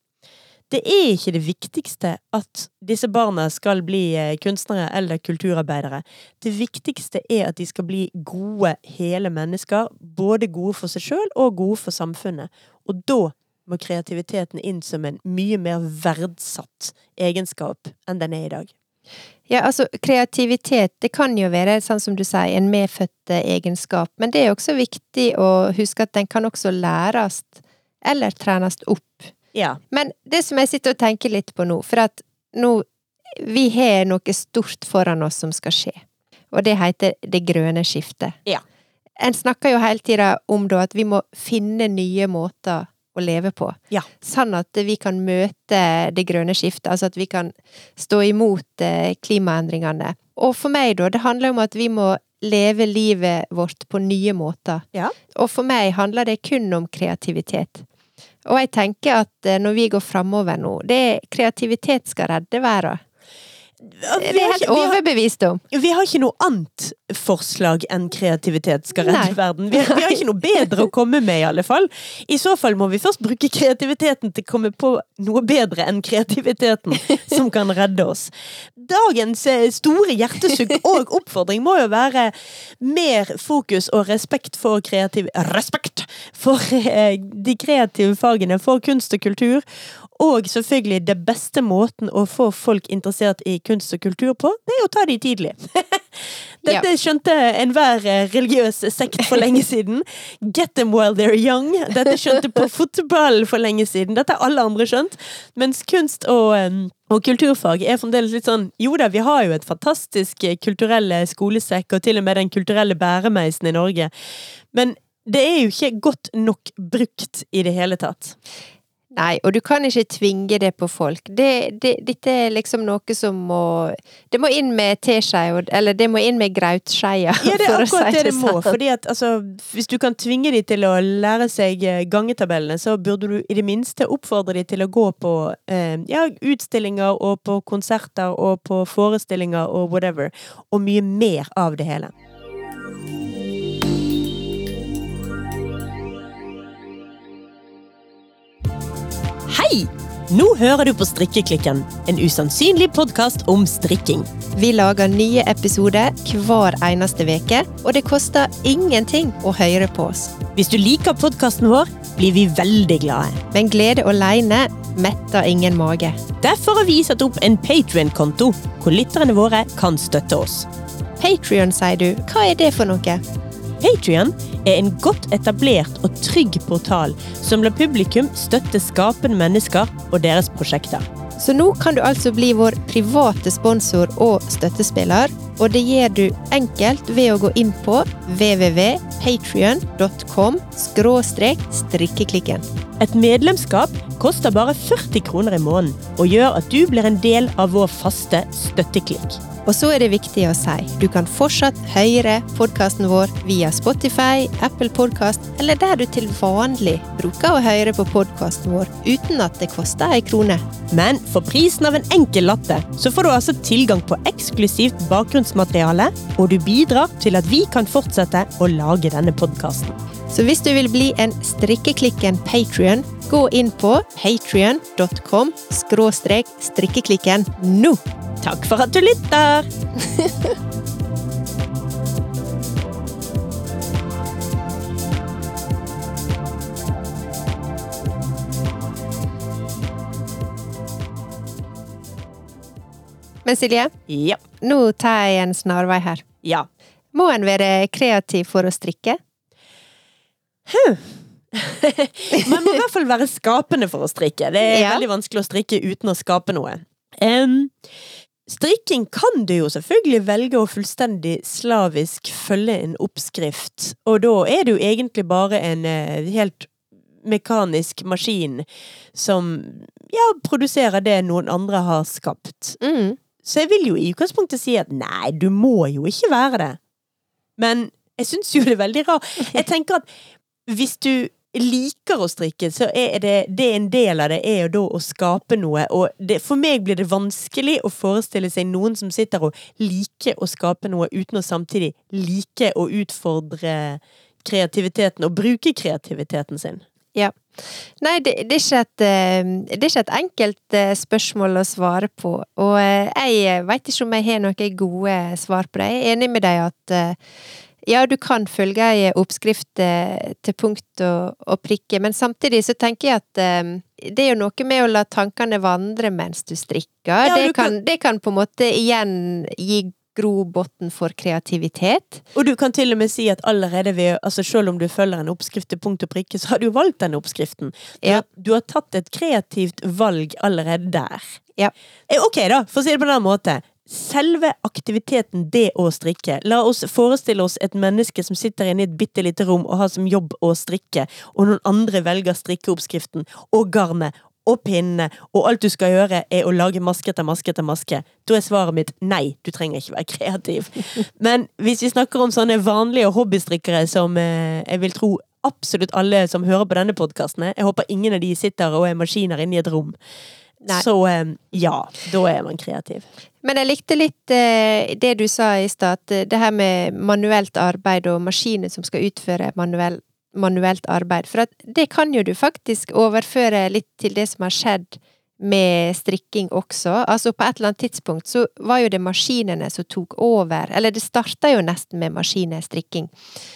Det er ikke det viktigste at disse barna skal bli eh, kunstnere eller kulturarbeidere. Det viktigste er at de skal bli gode, hele mennesker. Både gode for seg sjøl og gode for samfunnet. Og da må kreativiteten inn som en mye mer verdsatt egenskap enn den er i dag. Ja, altså kreativitet, det kan jo være, sånn som du sier, en medfødt eh, egenskap, men det er også viktig å huske at den kan også læres eller trenes opp. Ja. Men det som jeg sitter og tenker litt på nå, for at nå Vi har noe stort foran oss som skal skje. og det heter Det grønne skiftet. Ja. En snakker jo hele tida om da at vi må finne nye måter å leve på. Ja. Sånn at vi kan møte det grønne skiftet, altså at vi kan stå imot eh, klimaendringene. Og for meg, da, det handler om at vi må leve livet vårt på nye måter. Ja. Og for meg handler det kun om kreativitet. Og jeg tenker at eh, når vi går framover nå, det er kreativitet skal redde verden. Vi er helt overbevist om. vi har ikke noe annet forslag enn kreativitet skal redde Nei. verden. Vi, har- vi har ikke noe bedre å komme med, i alle fall. I så fall må vi først bruke kreativiteten til å komme på noe bedre enn kreativiteten som kan redde oss. Dagens eh, store hjertesukk og oppfordring må jo være mer fokus og respekt for kreativ... Respekt for eh, de kreative fagene, for kunst og kultur. Og selvfølgelig, det beste måten å få folk interessert i kunst og kultur på, det er å ta de tidlig. Dette skjønte enhver eh, religiøs sekt for lenge siden. Get them while they're young. Dette skjønte på fotball for lenge siden. Dette har alle andre skjønt. Mens kunst og og kulturfag er fremdeles litt sånn Jo da, vi har jo et fantastisk eh, kulturelle skolesekk, og til og med Den kulturelle bæremeisen i Norge. Men det er jo ikke godt nok brukt i det hele tatt. Nei, og du kan ikke tvinge det på folk. Det, det, dette er liksom noe som må Det må inn med teskeia, eller det må inn med grautskeia, Ja, det er akkurat si det det må. sånn. Fordi at altså, Hvis du kan tvinge de til å lære seg eh, gangetabellene, så burde du i det minste oppfordre de til å gå på eh, ja, utstillinger og på konserter og på forestillinger og whatever. Og mye mer av det hele. Hei! Nå hører du på Strikkeklikken, en usannsynlig podkast om strikking. Vi lager nye episoder hver eneste veke, og det koster ingenting å høre på oss. Hvis du liker podkasten vår, blir vi veldig glade. Men glede alene metter ingen mage. Derfor har vi satt opp en Patrion-konto, hvor lytterne våre kan støtte oss. Patrion, sier du. Hva er det for noe? Patrion er en godt etablert og trygg portal som lar publikum støtte skapende mennesker og deres prosjekter. Så nå kan du altså bli vår private sponsor og støttespiller, og det gjør du enkelt ved å gå inn på www.patrion.com strikkeklikken. Et medlemskap koster bare 40 kroner i måneden, og gjør at du blir en del av vår faste støtteklikk. Og så er det viktig å si, du kan fortsatt høre podkasten vår via Spotify, Apple Podkast eller der du til vanlig bruker å høre på podkasten vår uten at det koster ei krone. Men for prisen av en enkel latte, så får du altså tilgang på eksklusivt bakgrunnsmateriale, og du bidrar til at vi kan fortsette å lage denne podkasten. Så hvis du vil bli en strikkeklikken patrion, gå inn på patrion.com strikkeklikken nå! Takk for at du lytter! Men Silje, Ja. Nå tar jeg en snarvei her. ja. Må en være kreativ for å strikke? Man må i hvert fall være skapende for å strikke. Det er Ja. veldig vanskelig å strikke uten å skape noe. Um, strikking kan du jo selvfølgelig velge å fullstendig slavisk følge en oppskrift, og da er det jo egentlig bare en uh, helt mekanisk maskin som ja, produserer det noen andre har skapt. Mm. Så jeg vil jo i utgangspunktet si at nei, du må jo ikke være det. Men jeg syns jo det er veldig rart. Jeg tenker at hvis du liker å strikke, så er det, det en del av det er jo da å skape noe. Og det, for meg blir det vanskelig å forestille seg noen som sitter og liker å skape noe uten å samtidig like å utfordre kreativiteten og bruke kreativiteten sin. Ja. Nei, det, det, er ikke et, eh, det er ikke et enkelt eh, spørsmål å svare på. Og eh, jeg veit ikke om jeg har noen gode svar på det. Jeg er enig med deg at ja, du kan følge ei oppskrift til punkt og, og prikke, men samtidig så tenker jeg at det er jo noe med å la tankene vandre mens du strikker. Ja, det, du kan- kan, det kan på en måte igjen gi grobotn for kreativitet. Og du kan til og med si at allerede ved Altså selv om du følger en oppskrift til punkt og prikke, så har du valgt den oppskriften. Du, Ja. du har tatt et kreativt valg allerede der. Ja. Eh, Ok, da, for å si det på den måten. selve aktiviteten det å strikke La oss forestille oss et menneske som sitter inne i et bitte lite rom og har som jobb å strikke, og noen andre velger strikkeoppskriften og garnet og pinne, og alt du skal gjøre er å lage maske etter maske etter maske. Da er svaret mitt nei, du trenger ikke være kreativ. Men hvis vi snakker om sånne vanlige hobbystrikkere som eh, jeg vil tro absolutt alle som hører på denne podkasten, jeg håper ingen av de sitter og er maskiner inne i et rom. Nei. Så eh, ja, da er man kreativ. Men jeg likte litt eh, det du sa i stad, det her med manuelt arbeid og maskiner som skal utføre manuell, manuelt arbeid. For det kan jo du faktisk overføre litt til det som har skjedd med strikking også. Altså på et eller annet tidspunkt så var jo det maskinene som tok over, eller det starta jo nesten med maskinstrikking.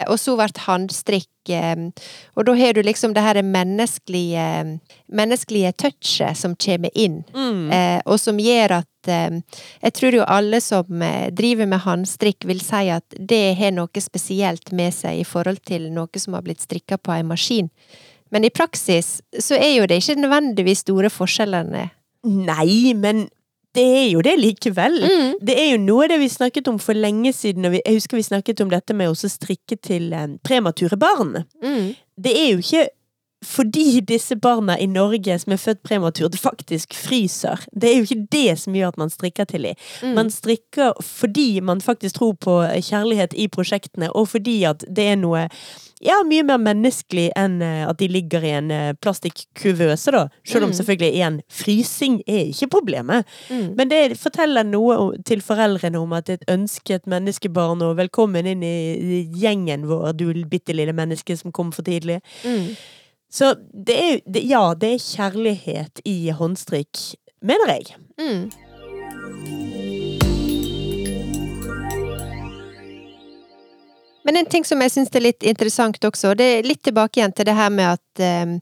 Og så ble håndstrikk eh, og da har du liksom det her menneskelige, menneskelige touchet som kommer inn, Mm. eh, og som gjør at eh, jeg tror jo alle som driver med håndstrikk vil si at det har noe spesielt med seg i forhold til noe som har blitt strikka på en maskin. Men i praksis så er jo det ikke nødvendigvis store forskjellene. Nei, men det er jo det likevel. Mm. Det er jo noe av det vi snakket om for lenge siden, og vi, jeg husker vi snakket om dette med å strikke til eh, premature barn. Mm. Det er jo ikke fordi disse barna i Norge som er født prematurt, faktisk fryser. Det er jo ikke det som gjør at man strikker til dem. Mm. Man strikker fordi man faktisk tror på kjærlighet i prosjektene, og fordi at det er noe ja, mye mer menneskelig enn eh, at de ligger i en eh, plastikkuvøse, da. Selv om Mm. selvfølgelig igjen, frysing er ikke problemet. Mm. Men det forteller noe til foreldrene om at det er et ønsket menneskebarn, og velkommen inn i gjengen vår, du bitte lille menneske som kom for tidlig. Mm. Så det er det, Ja, det er kjærlighet i håndstrykk, mener jeg. Mm. Men en ting som jeg syns er litt interessant også, det er litt tilbake igjen til det her med at eh,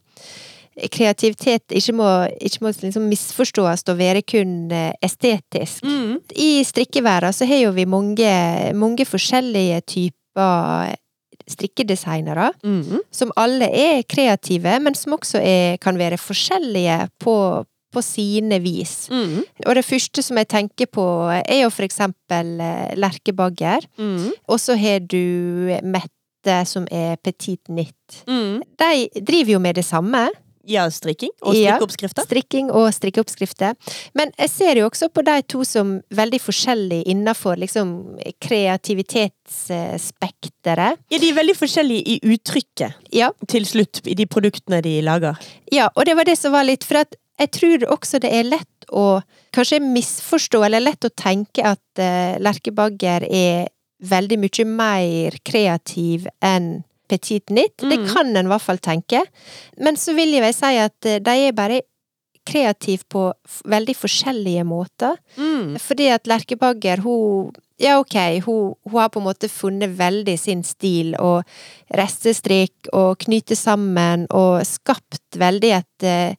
kreativitet ikke må, ikke må liksom misforstås og være kun estetisk. estetisk. I strikkeverdenen så har jo vi mange, mange forskjellige typer strikkedesignere, Mhm. som alle er kreative, men som også er, kan være forskjellige på, på sine vis. Mhm. Og det første som jeg tenker på, er jo for eksempel eh, lerkebagger. -hmm. Og så har du Mette, som er petit knit. Mhm. De driver jo med det samme. Ja, strikking og strikkeoppskrifter. Ja. Strikking og strikkeoppskrifter. Men jeg ser jo også på de to som veldig forskjellige innenfor liksom kreativitetsspekteret. Ja, de er veldig forskjellige i uttrykket Ja, til slutt i de produktene de lager. ja, og det var det som var litt For at jeg tror også det er lett å kanskje misforstå, eller lett å tenke at uh, Lerkebagger er veldig mye mer kreativ enn Petit Knit. Det Mhm. kan en i hvert fall tenke. Men så vil jeg vel si at eh, de er bare kreative på veldig forskjellige måter. Mm. Fordi at Lerkebagger, hun Ja, ok, hun, hun har på en måte funnet veldig sin stil, og restestrikk og knyte sammen, og skapt veldig et uh,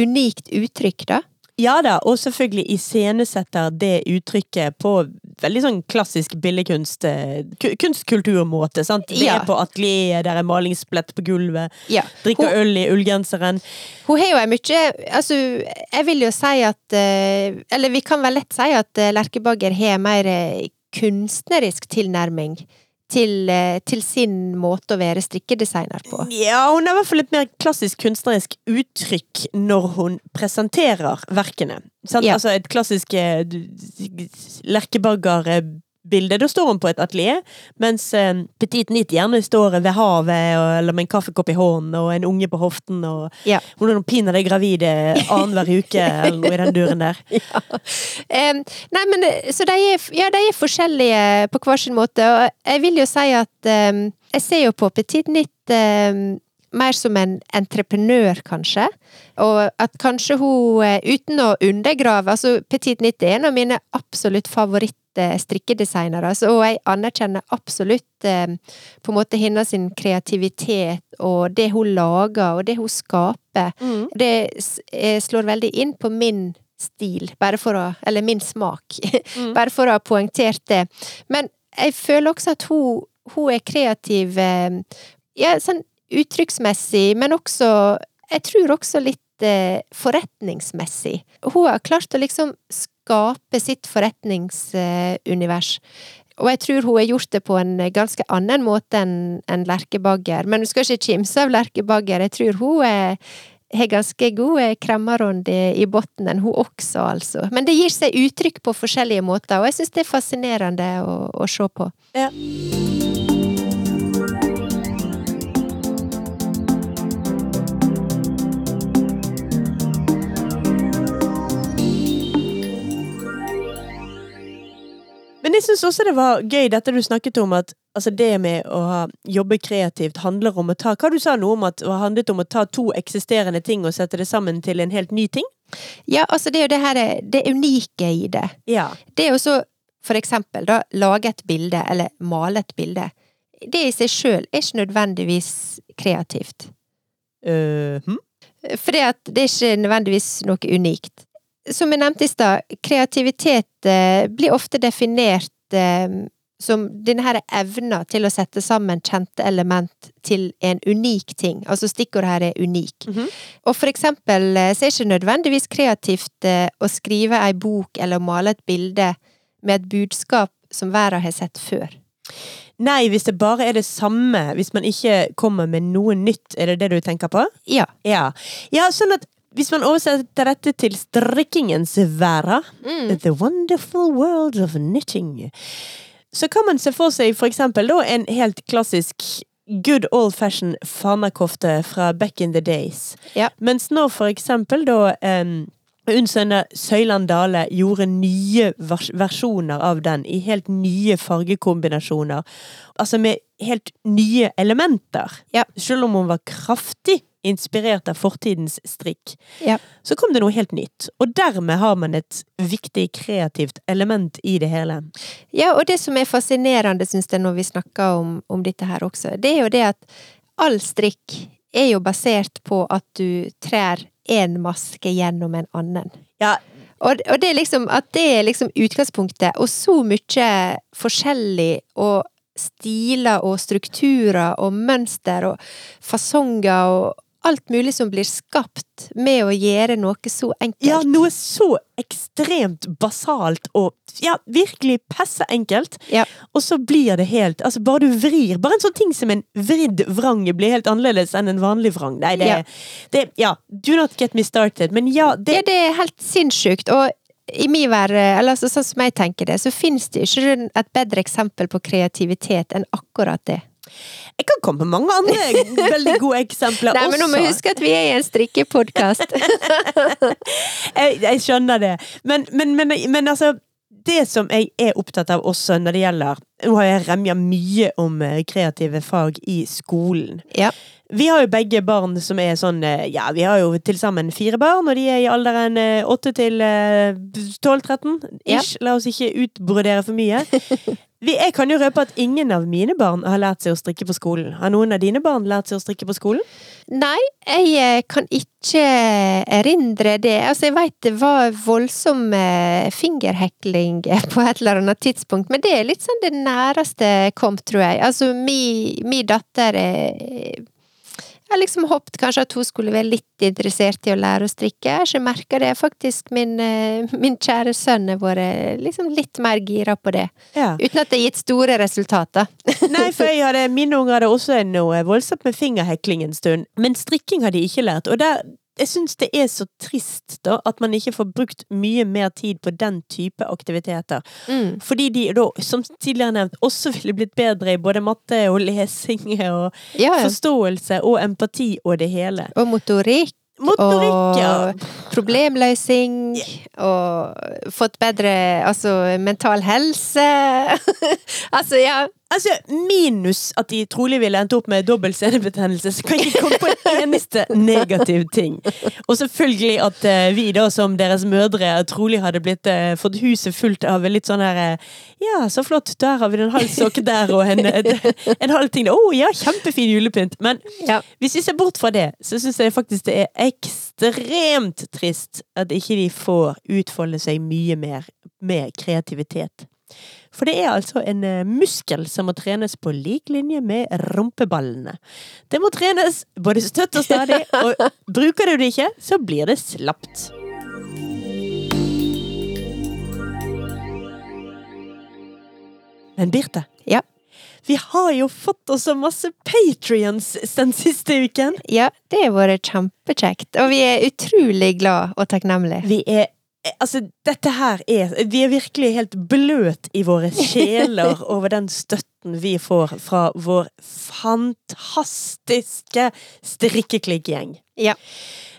unikt uttrykk, da. Ja da, og selvfølgelig iscenesetter det uttrykket på veldig sånn klassisk billedkunst, eh, kunstkulturmåte, sant? Ja. er på atelier, der er malingsplett på gulvet, Ja. drikker Hun- øl i ullgenseren. Hun har jo ei mye Altså, jeg vil jo si at eh, Eller vi kan vel lett si at eh, Lerkebagger har mer kunstnerisk tilnærming til, eh, til sin måte å være strikkedesigner på. Ja, hun har i hvert fall et mer klassisk kunstnerisk uttrykk når hun presenterer verkene. Ja. Altså et klassisk eh, Lerkebagger-bilde. Da står hun på et atelier, mens eh, Petit Nit gjerne står ved havet og, eller med en kaffekopp i hånden og en unge på hoften. Og Ja. hun er pinadø gravid eh, annenhver uke eller noe i den duren der. Em, nei, men eh, Så de er, ja, de er forskjellige på hver sin måte, og jeg vil jo si at em, Jeg ser jo på Petit Nit em, mer som en entreprenør, kanskje. Og at kanskje hun, eh, uten å undergrave Altså, Petit Nytt er en av mine absolutt favoritt-strikkedesignere, så og jeg anerkjenner absolutt em, på en måte hennes sin kreativitet og det hun lager, og det hun skaper. Det eh, slår veldig inn på min stil, bare for å Eller min smak. Mm. bare for å ha poengtert det. Men jeg føler også at hun, hun er kreativ eh, Ja, sånn uttrykksmessig, men også Jeg tror også litt eh, forretningsmessig. Hun har klart å liksom skape sitt forretningsunivers. Og jeg tror hun har gjort det på en ganske annen måte enn Lerkebagger. Lerke Bagger. Men du skal ikke kimse av Lerke Bagger, jeg tror hun er har ganske gode kremmerånd i, i bunnen, hun også, altså. Men det gir seg uttrykk på forskjellige måter, og jeg syns det er fascinerende å, å se på. Ja. Men jeg syns også det var gøy, dette du snakket om, at altså det med å ha, jobbe kreativt handler om å ta Hva du sa noe om at det handlet om å ta to eksisterende ting og sette det sammen til en helt ny ting? Ja, altså det er jo det her det unike i det. Ja. Det jo så, for eksempel, da, lage et bilde, eller male et bilde. Det i seg sjøl er ikke nødvendigvis kreativt. Uh, hm? For det er ikke nødvendigvis noe unikt. Som jeg nevnte i stad, kreativitet eh, blir ofte definert eh, som denne evna til å sette sammen kjente element til en unik ting. Altså stikkordet her er unik. Mhm. Og for eksempel eh, så er det ikke nødvendigvis kreativt å skrive ei bok eller male et bilde med et budskap som verden har sett før. Nei, hvis det bare er det samme, hvis man ikke kommer med noe nytt, er det det du tenker på? Ja. Ja. ja sånn at hvis man oversetter dette til strikkingens verden, Mm. The wonderful world of knitting, så kan man se for seg for eksempel da en helt klassisk good old fashion fanakofte fra back in the days. Ja. Mens nå for eksempel da um, Unn Sønne Søyland Dale gjorde nye vers versjoner av den i helt nye fargekombinasjoner. Altså med helt nye elementer. Ja. Selv om hun var kraftig inspirert av fortidens strikk, Ja. så kom det noe helt nytt. Og dermed har man et viktig kreativt element i det hele. Ja, og det som er fascinerende, syns jeg, når vi snakker om, om dette her også, det er jo det at all strikk er jo basert på at du trær én maske gjennom en annen. Ja, Og, og det er liksom at det er liksom utgangspunktet, og så mye forskjellig og stiler og strukturer og mønster og fasonger og alt mulig som blir skapt med å gjøre noe så enkelt. ja, noe så ekstremt basalt og ja, virkelig passe enkelt. Ja. Og så blir det helt Altså, bare du vrir Bare en sånn ting som en vridd vrang blir helt annerledes enn en vanlig vrang. Nei, det, Ja. det Ja, do not get me started. Men ja, Det, ja, det er helt sinnssykt, og i min verden, eller altså sånn som jeg tenker det, så finnes det ikke et bedre eksempel på kreativitet enn akkurat det. Jeg kan komme på mange andre veldig gode eksempler Nei, men nå må vi huske at vi er i en strikkepodkast. jeg, jeg skjønner det. Men, men, men, men altså Det som jeg er opptatt av også når det gjelder Nå har jeg remja mye om eh, kreative fag i skolen. ja. Vi har jo begge barn som er sånn eh, Ja, vi har jo til sammen fire barn, og de er i alderen eh, åtte til tolv-13. Ja. La oss ikke utbrodere for mye. Jeg kan jo røpe at ingen av mine barn har lært seg å strikke på skolen. Har noen av dine barn lært seg å strikke på skolen? Nei, jeg eh, kan ikke erindre det. Altså, jeg veit det var voldsom eh, fingerhekling på et eller annet tidspunkt, men det er litt sånn det næreste kom, tror jeg. Altså, min mi datter er jeg har liksom håpet kanskje at hun skulle være litt interessert i å lære å strikke. så Jeg merker det. Faktisk min, eh, min kjære sønn har vært liksom litt mer gira på det. Ja. Uten at det har gitt store resultater. Nei, for hadde, mine unger hadde også noe voldsomt med fingerhekling en stund. Men strikking har de ikke lært. Og der, jeg syns det er så trist da, at man ikke får brukt mye mer tid på den type aktiviteter. Mm. Fordi de da, som tidligere nevnt, også ville blitt bedre i både matte og lesing og Ja, ja. forståelse og empati og det hele. Og motorikk. Motorikk, ja. Og problemløsning. Og fått bedre altså mental helse. altså, ja. Altså, minus at de trolig ville endt opp med dobbel senebetennelse, så kan jeg ikke komme på en eneste negativ ting. Og selvfølgelig at uh, vi da som deres mødre trolig hadde blitt uh, fått huset fullt av litt sånn her uh, Ja, så flott, der har vi en halv sokke der og en, en halv ting der. Å ja, kjempefin julepynt. Men ja. hvis vi ser bort fra det, så syns jeg faktisk det er ekstremt trist at ikke de får utfolde seg mye mer med kreativitet. For det er altså en eh, muskel som må trenes på lik linje med rumpeballene. Det må trenes både støtt og stadig, og bruker du det ikke, så blir det slapt. Men Birte, ja. vi har jo fått oss så masse patrions den siste uken. Ja, det har vært kjempekjekt, og vi er utrolig glad og takknemlige. Vi er Altså, dette her er Vi er virkelig helt bløt i våre sjeler over den støtten vi får fra vår fantastiske strikkeklikkgjeng. Ja.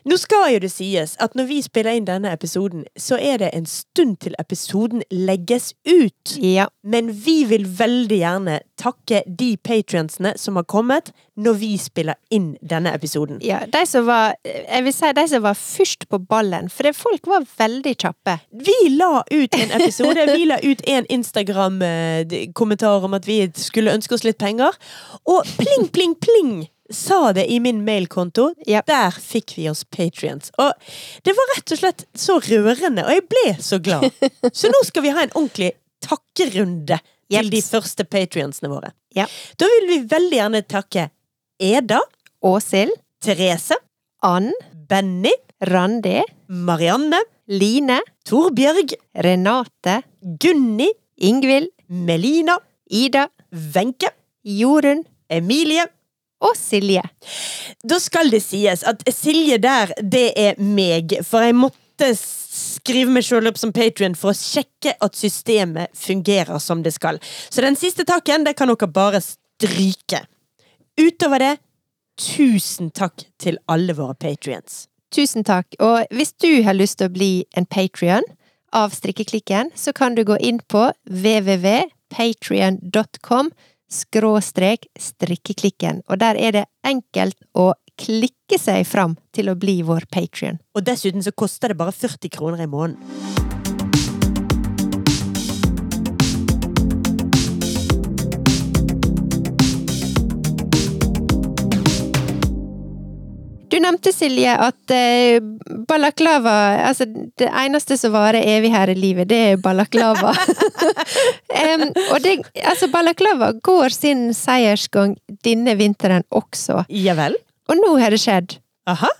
Nå skal jo det sies at når vi spiller inn denne episoden, så er det en stund til episoden legges ut. Ja. Men vi vil veldig gjerne takke de patrionsene som har kommet når vi spiller inn denne episoden. ja. De som var Jeg vil si de som var først på ballen, for det, folk var veldig kjappe. Vi la ut en episode, vi la ut en Instagram-kommentar om at vi skulle ønske oss litt penger, og pling, pling, pling! Sa det i min mailkonto. Yep. Der fikk vi oss patrients. Og det var rett og slett så rørende, og jeg ble så glad. Så nå skal vi ha en ordentlig takkerunde til de første patrionsene våre. Yep. Da vil vi veldig gjerne takke Eda, Åshild, Therese, Ann, Benny, Randi, Marianne, Line, Torbjørg, Renate, Gunni, Ingvild, Melina, Ida, Wenche, Jorunn Emilie. Og Silje. Da skal det sies at Silje der, det er meg. For jeg måtte skrive meg sjøl opp som patrion for å sjekke at systemet fungerer som det skal. Så den siste takken, det kan dere bare stryke. Utover det, tusen takk til alle våre patrions. Tusen takk. Og hvis du har lyst til å bli en patrion av Strikkeklikken, så kan du gå inn på www.patrion.com skråstrek strikkeklikken, og der er det enkelt å klikke seg fram til å bli vår patrion. Og dessuten så koster det bare 40 kroner i måneden. Du nevnte, Silje, at eh, balaklava Altså, det eneste som varer evig her i livet, det er balaklava. um, og det Altså, balaklava går sin seiersgang denne vinteren også. Ja vel? Og nå har det skjedd. Aha.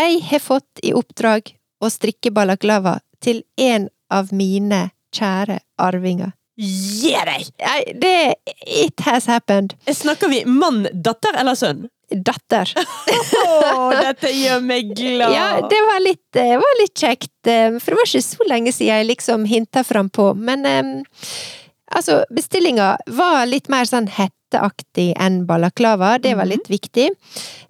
Jeg har fått i oppdrag å strikke balaklava til en av mine kjære arvinger. Gi deg! Det It has happened. Snakker vi mann, datter eller sønn? Datter. Å, dette gjør meg glad! Ja, det var litt, var litt kjekt, eh, for det var ikke så lenge siden jeg liksom hinta frampå. Men em, altså, bestillinga var litt mer sånn hetteaktig enn balaklava, det var litt viktig.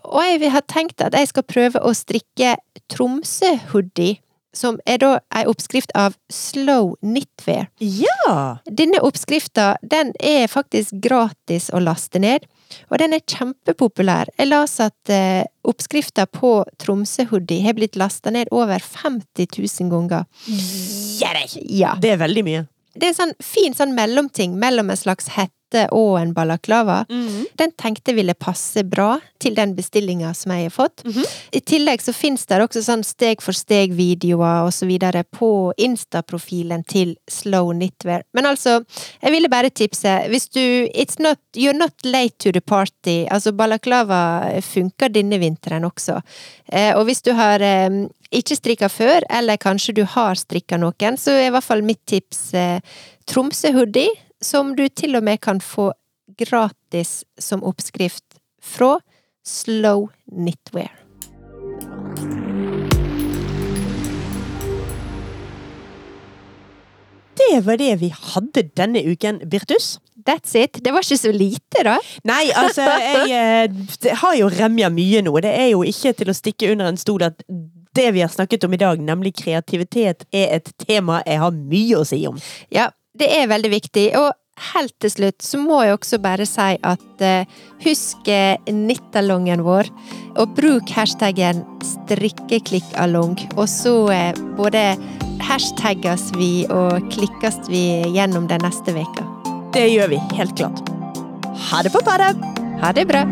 Og jeg har tenkt at jeg skal prøve å strikke Tromsø-hoodie, som er da ei oppskrift av slow knitwear. Ja! Denne oppskrifta, den er faktisk gratis å laste ned, og den er kjempepopulær. Jeg las at eh, oppskrifta på Tromsø-hoodie har blitt lasta ned over 50 000 ganger. Ja. Det er veldig mye. Det er en sånn fin sånn mellomting mellom en slags hette og en balaklava. Den tenkte ville passe bra til den bestillinga som jeg har fått. I tillegg så fins det også sånn steg for steg-videoer og så videre på Insta-profilen til Slow Knitwear. Men altså, jeg ville bare tipse, hvis du It's not You're not late to the party. Altså, balaklava funker denne vinteren også. Eh, og hvis du har eh, ikke strikka før, eller kanskje du har strikka noen, så er i hvert fall mitt tips eh, Tromsø-hoodie, som du til og med kan få gratis som oppskrift fra Slow Knitwear. Det var det vi hadde denne uken, Birtus. That's it. Det var ikke så lite, da. Nei, altså, jeg eh, har jo remja mye nå. Det er jo ikke til å stikke under en stol at det vi har snakket om i dag, nemlig kreativitet, er et tema jeg har mye å si om. Ja, det er veldig viktig. Og helt til slutt så må jeg også bare si at uh, husk eh, nittalongen vår, og bruk hashtaggen strikkeklikkalong. Og så uh, både hashtagges vi og klikkes vi gjennom den neste veka. Det gjør vi helt klart. Ha det på badet! Ha det bra!